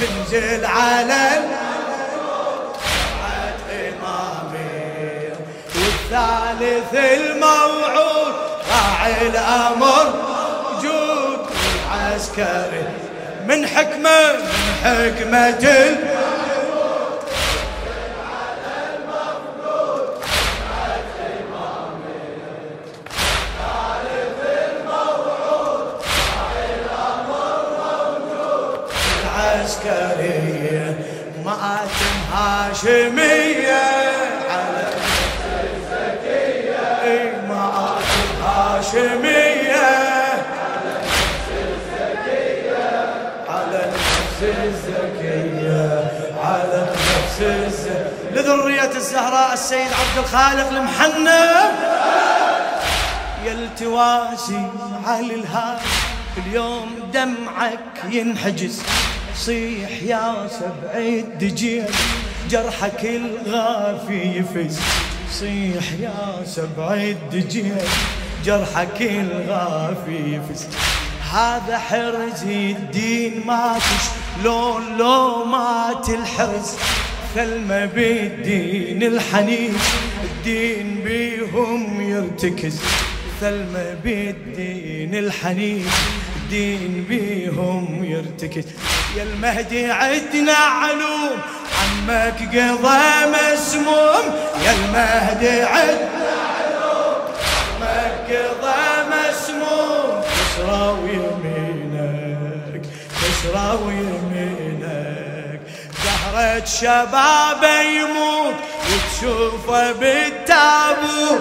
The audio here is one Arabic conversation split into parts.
تنزل على إمامي والثالث الموعود راعي الأمر موجود. العسكري من حكمة من حكمة لذرية الزهراء السيد عبد الخالق المحنب. يا التواسي على الهاشم اليوم دمعك ينحجز. صيح يا سبع الدجيل جرحك الغافي يفز صيح يا سبع الدجيل جرحك الغافي يفز هذا حرز الدين ماتش لون لو مات الحرز ثلمة بالدين الحنين الدين بيهم يرتكز ثلمة بالدين الحنين الدين بيهم يرتكز يا المهدي عدنا علوم عمك قضى مسموم. يا المهدي عدنا علوم عمك قضى مسموم. كسرى ويمينك كسرى ويمينك. زهرة شباب يموت وتشوفه بالتابوت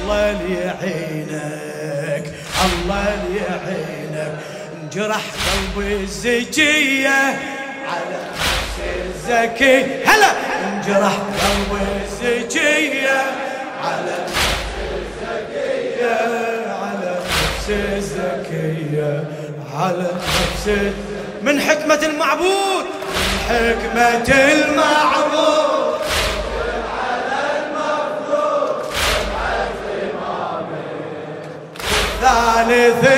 الله ليعينك الله ليعينك انجرح قلب الزكية على نفس الزكي. هلا! انجرح قلب الزكية على نفس الزكية على نفس الزكية على نفس من حكمة المعبود؟ حكمة المعبود ثالث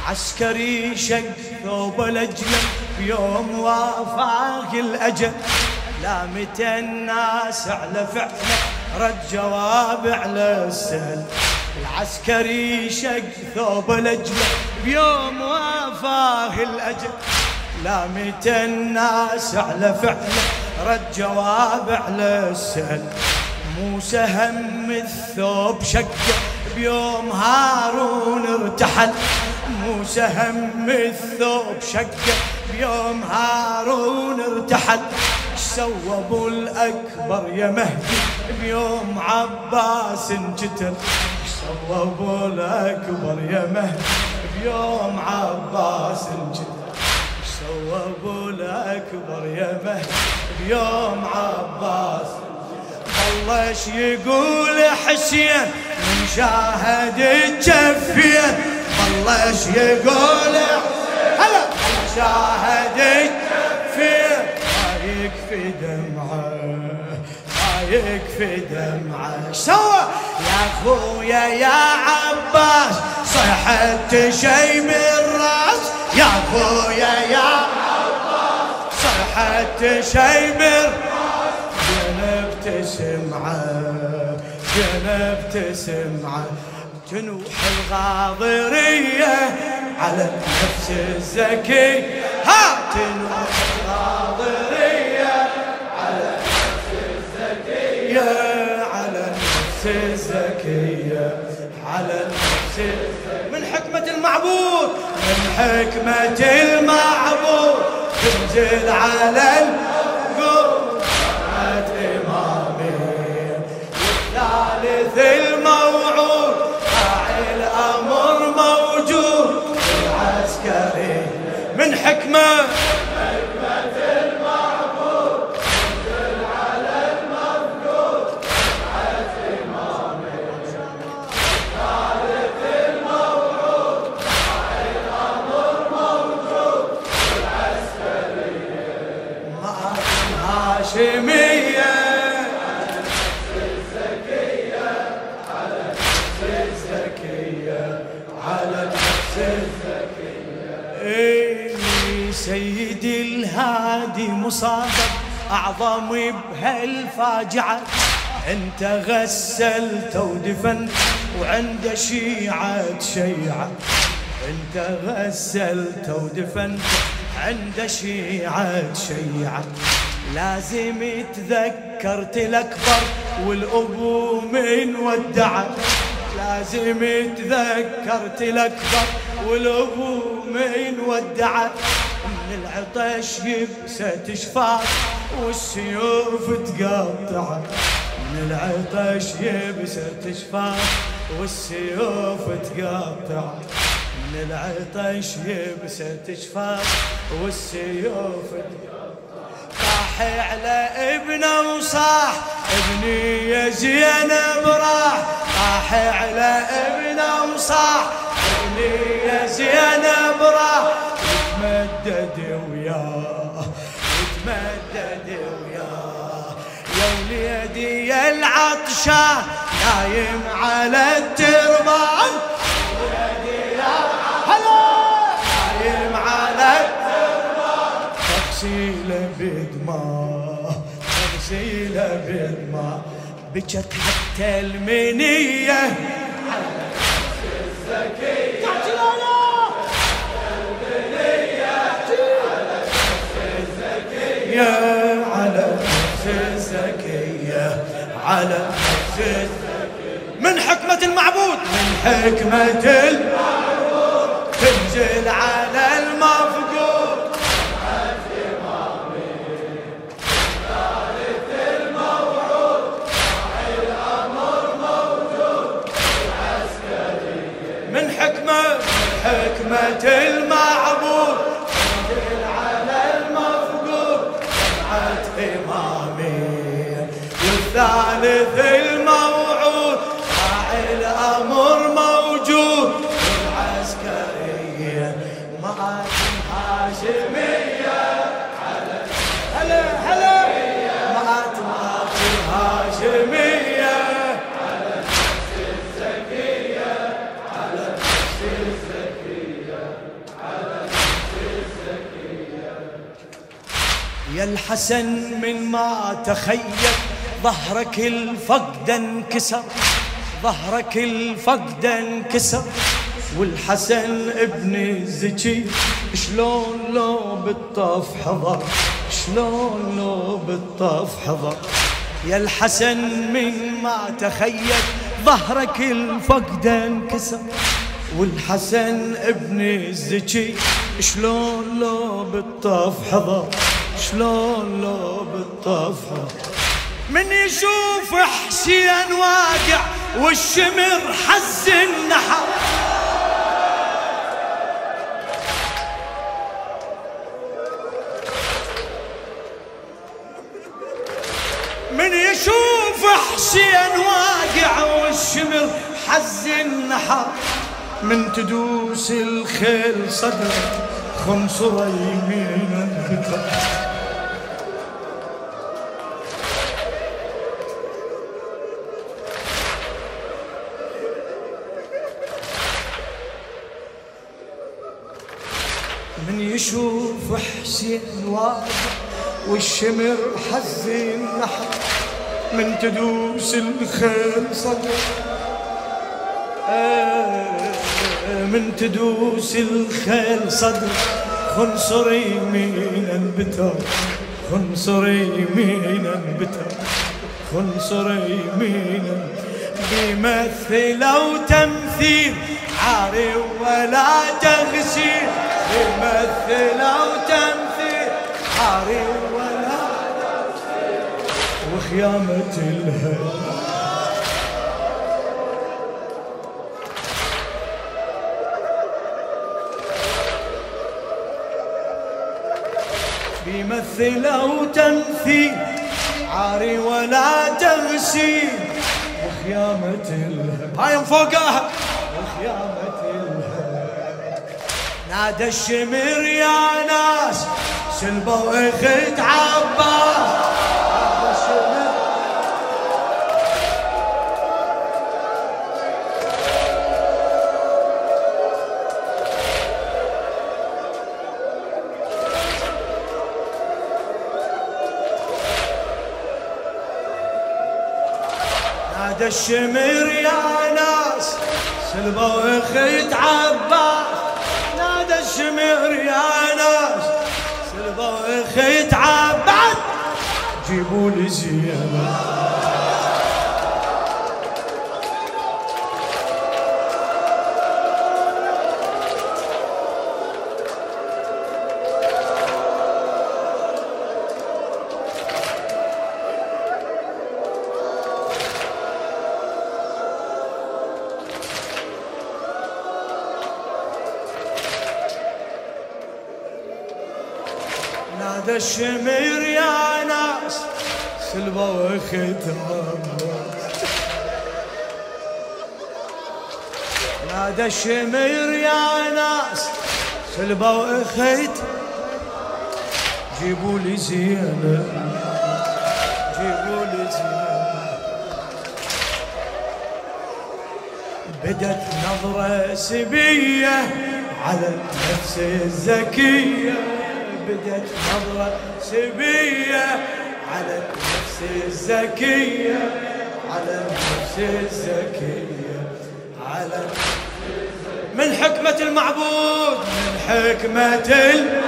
العسكري شق ثوب الأجل بيوم وافاه الأجل. لا متى الناس على فعله رد جواب على السهل. العسكري شق ثوب الأجل بيوم وافاه الأجل. لا متى الناس على فعله رد جواب على السهل. موسى هم الثوب شقه بيوم هارون ارتحل. موسى هم الثوب شقة بيوم هارون ارتحل. سوى أبو الأكبر يا مهدي؟ بيوم عباس انجتر سوى أبو الأكبر يا مهدي؟ بيوم عباس انجتر سوى أبو الأكبر يا مهدي؟ بيوم عباس بلش يقول حسين؟ من شاهد الجفين بلش يقول؟ هلا! من شاهد الجفين ما يكفي دمعة ما يكفي دمعة. سوى يا أخويا يا عباس صحت شي من راس. يا أخويا يا عباس صحت شي من جنب تسمعه جنب تسمعه تنوح الغاضرية على النفس الزكي ها! تنوح الغاضرية على النفس الزكية؟ على النفس الزكية على النفس الزكية. من حكمة المعبود من حكمة المعبود. تنزل على القلوب من أعظم بهالفاجعة. أنت غسلت ودفنت وعند شيعة شيعة. أنت غسلت ودفنت عند شيعة شيعة. لازم تذكرت الأكبر والابو من ودعه لازم تذكرت الأكبر والابو من ودعه من العطش يبسة شفاف والسيوف تقطعه من العطش يبسة شفاف والسيوف تقطعه من العطش يبسة شفاف والسيوف طاح على ابنه وصاح ابني يا زينب راح طاح على ابنه وصاح ابني يا زينب راح يتمدد وياه يا وليدي يا العطشة نايم على التربان نايم على التربان تغسيله بدماء تغسيله بدماء بجت حتى المنية. على نفس الزكية على نفس من حكمة المعبود؟ من حكمة المعبود. تنزل على يا الحسن من ما تخيل ظهرك الفقد انكسر ظهرك الفقد انكسر. والحسن ابن الزكي شلون لو بالطف حضر؟ شلون لو بالطف حضر؟ يا الحسن من ما تخيل ظهرك الفقد انكسر. والحسن ابن الزكي شلون لو بالطف حضر؟ شلون لو بالطف حضر من يشوف حسين واقع والشمر حز النحر. من يشوف حسين واقع والشمر حز النحر. من تدوس الخيل صدرك خنصر يمين الكتر واقع والشمر حزين نحر من تدوس الخيل صدر. آه، من تدوس الخيل صدر. خنصر يمين البتر خنصر يمين البتر خنصر يمين بيمثل تمثيل عاري ولا تغسيل بيمثل أو تمثيل عاري ولا وخيامة الهدى. بيمثل أو تمثيل عاري ولا تغسيل وخيامة الهب هاي فوقها وخيامة الهب نادى الشمر يا ناس شلبوا اخت عباس نادى الشمر يا ناس سلبوا اخت عباس نادى الشمر يا ناس. خيت عباس جيبوا لي زينب الشمر يا ناس سلبوا ختام نادى الشمر يا ناس سلبوا خيت جيبوا لي زينب جيبوا لي زينب. بدت نظرة سبية على النفس الزكية. بدت نظرة سبية على النفس الزكية على النفس الزكية على من حكمة المعبود من حكمة المعبود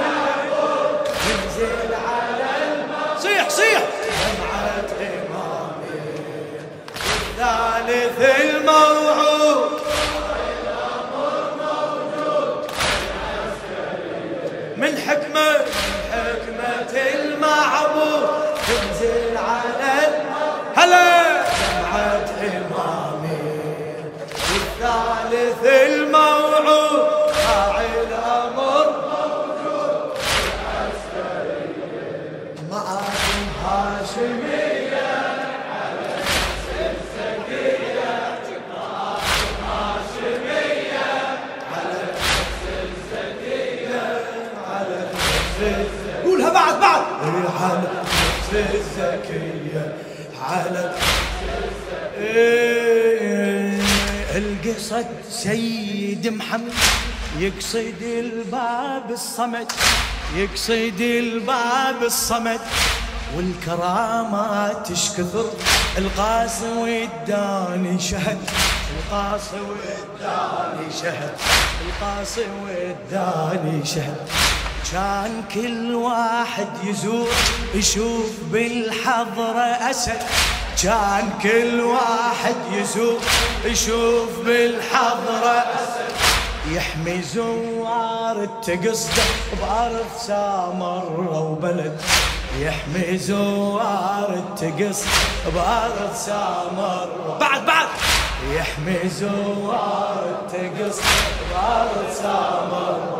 القصد سيد محمد يقصد الباب الصمد يقصد الباب الصمد. والكرامات تشكثر القاسي والداني شهد. القاسي والداني شهد القاسي والداني شهد. كان كل واحد يزور يشوف بالحضرة أسد. كان كل واحد يزور يشوف بالحضرة. يحمي زوار التقصدة بأرض سامر وبلد. يحمي زوار التقص بأرض سامر بعد بعد! يحمي زوار التقص بأرض سامر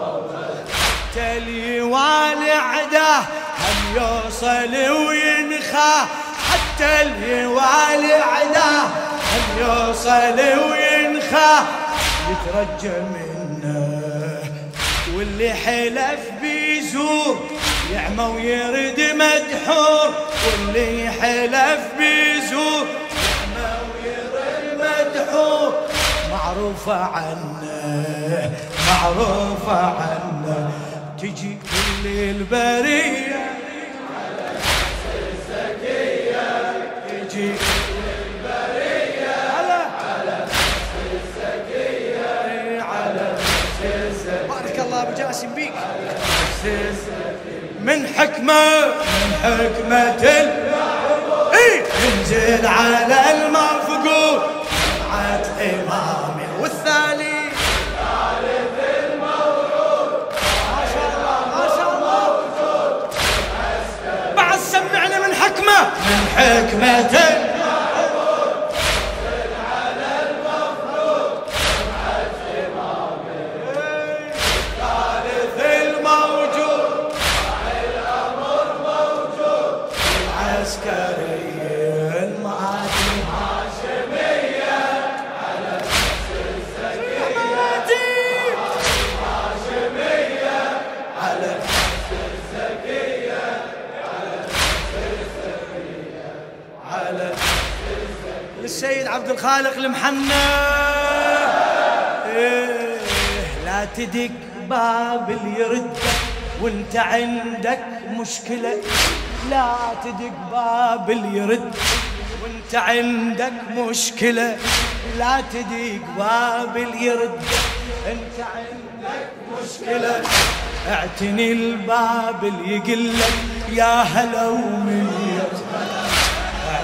حتى اليوالي عداه هم يوصل وينخى حتى اليوالي عداه هم يوصل وينخى؟ يترجى منه. واللي حلف بيزور يعمى ويرد مدحور. واللي حلف بيزور يعمى ويرد مدحور. معروفة عنه معروفة عنه. تجي كل البرية. الله جاسم بيك. من حكمة من حكمة اي انزل على المفقود جمعة امامي والثاني. من حكمته عبد الخالق المحنى إيه لا تدق باب اللي يردك وانت عندك مشكلة. لا تدق باب اللي يرد وانت عندك مشكلة. لا تدق باب اللي يرد انت عندك مشكلة. اعتني الباب اللي يقلك يا هلا ومية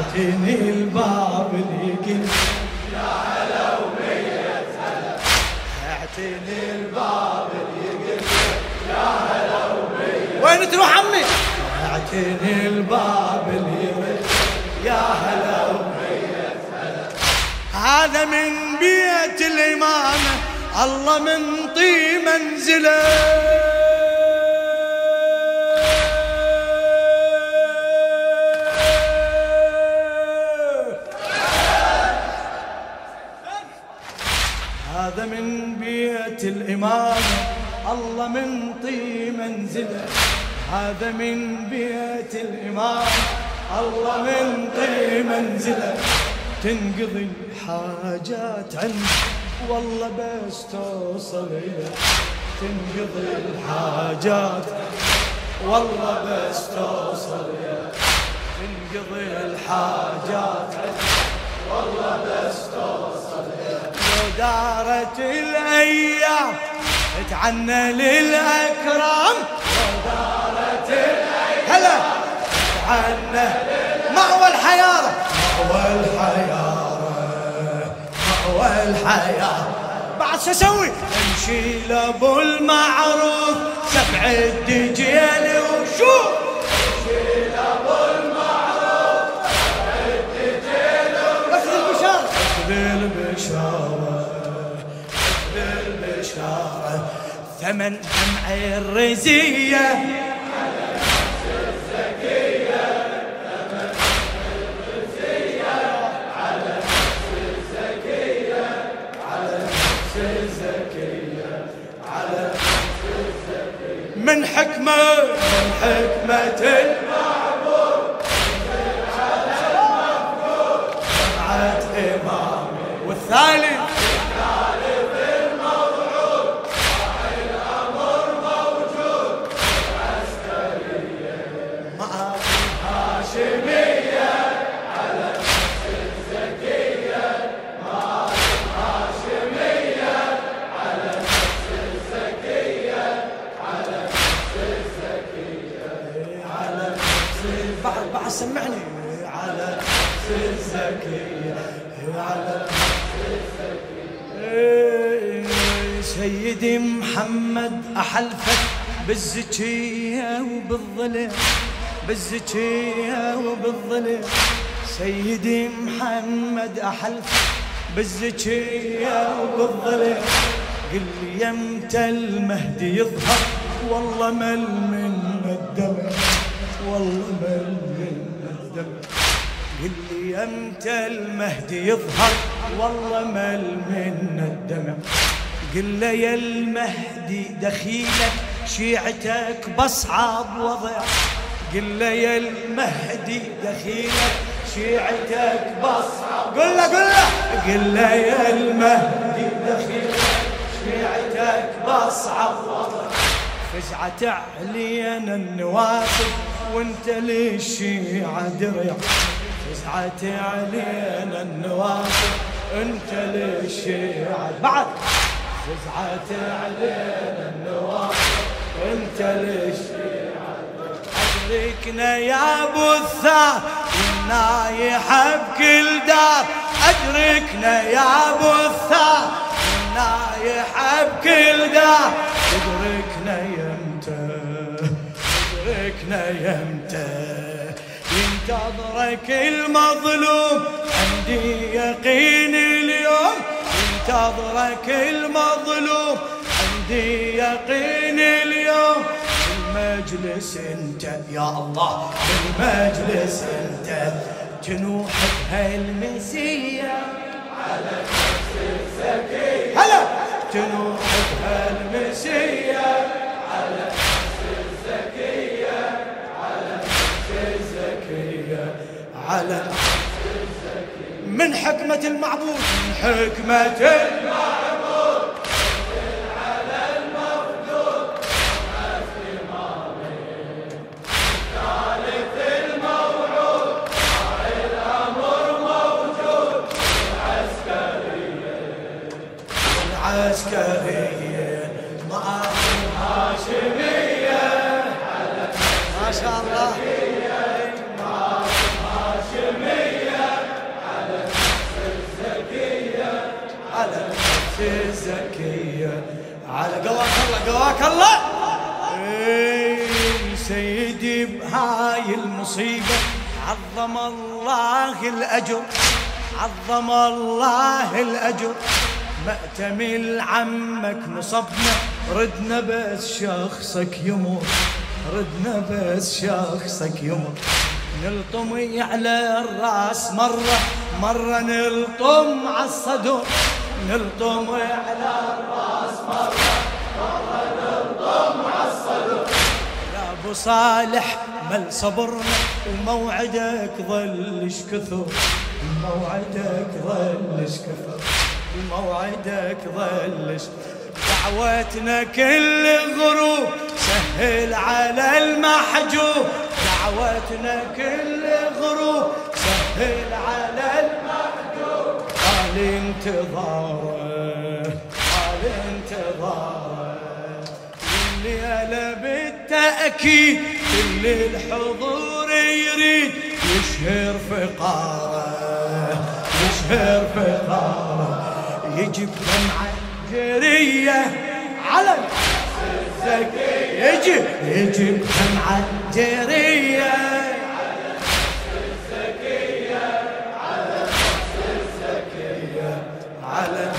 اعتني الباب يقلك يا هلا ومية اعتني الباب اللي يقلك يا هلا ومية وين تروح عمي؟ اعتني الباب يقلك يا هلا ومية هذا من بيت الإمامة الله من طي منزله. الإمام الله من طي منزله هذا من بيت الإمام. الله من طي منزله تنقضي الحاجات عنده والله بس توصل إلى تنقضي الحاجات. والله بس توصل إلى تنقضي الحاجات. والله بس توصل لو دارت الأيام. اتعنى للأكرام لو دارت الأيام هلا اتعنى مأوى الحيارة مأوى الحيارة والحياة بعد شو أسوي؟ أمشي لأبو المعروف. سبع الدجيل وشوف ثمن دمع الرزية. من حكمة من حكمة المعبود. سمعت إمام والثالث بالزكية وبالظلم بالزكية وبالظلم. سيدي محمد أحلفك بالزكية وبالظلم. قل لي يمتى المهدي يظهر والله مل من الدمع والله مل من الدمع قل لي إمتى المهدي يظهر والله مل من الدمع قل له يا المهدي دخيلك شيعتك بصعب وضع. قل له يا المهدي دخيلك شيعتك بصعب قل له قل له. قل له يا المهدي دخيلك شيعتك بصعب وضع. فزعة علينا النواسب وانت للشيعة درع. فزعة علينا النواسب انت للشيعة بعد. فزعة علينا النواسب انت للشيعة أدركنا يا ابو الثار؟ والنايحة بكل دار. أدركنا يا ابو الثار. والنايحة بكل دار. أدركنا يمتى أدركنا يمتى ينتظرك المظلوم. عندي يقين اليوم. ينتظرك المظلوم. عندي يقين اليوم المجلس انت يا الله المجلس انت جنوح بهالمسية على نفس الزكي هلا. جنوح بهالمسية على نفس الزكية على نفس الزكية على من حكمة المعبود من حكمة قواك الله. اي سيدي بهاي المصيبة. عظم الله الأجر. عظم الله الأجر. مأتمل عمك نصبنا ردنا بس شخصك يمر. ردنا بس شخصك يمر. نلطم على الرأس مرة. مرة نلطم على الصدر. نلطم على الرأس مرة. ابو صالح مل صبرنا وموعدك ظلش كثر. موعدك ظلش كثر موعدك ظلش. دعوتنا كل غروب سهل على المحجوب دعوتنا كل غروب سهل على المحجوب قال انتظاره الليلة بالتأكيد كل الحضور يريد يشهر فقاره يشهر فقاره يجيب دمعة جرية على الزكية يجي يجي دمعة جرية على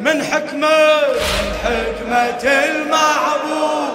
من حكمة من حكمة المعبود.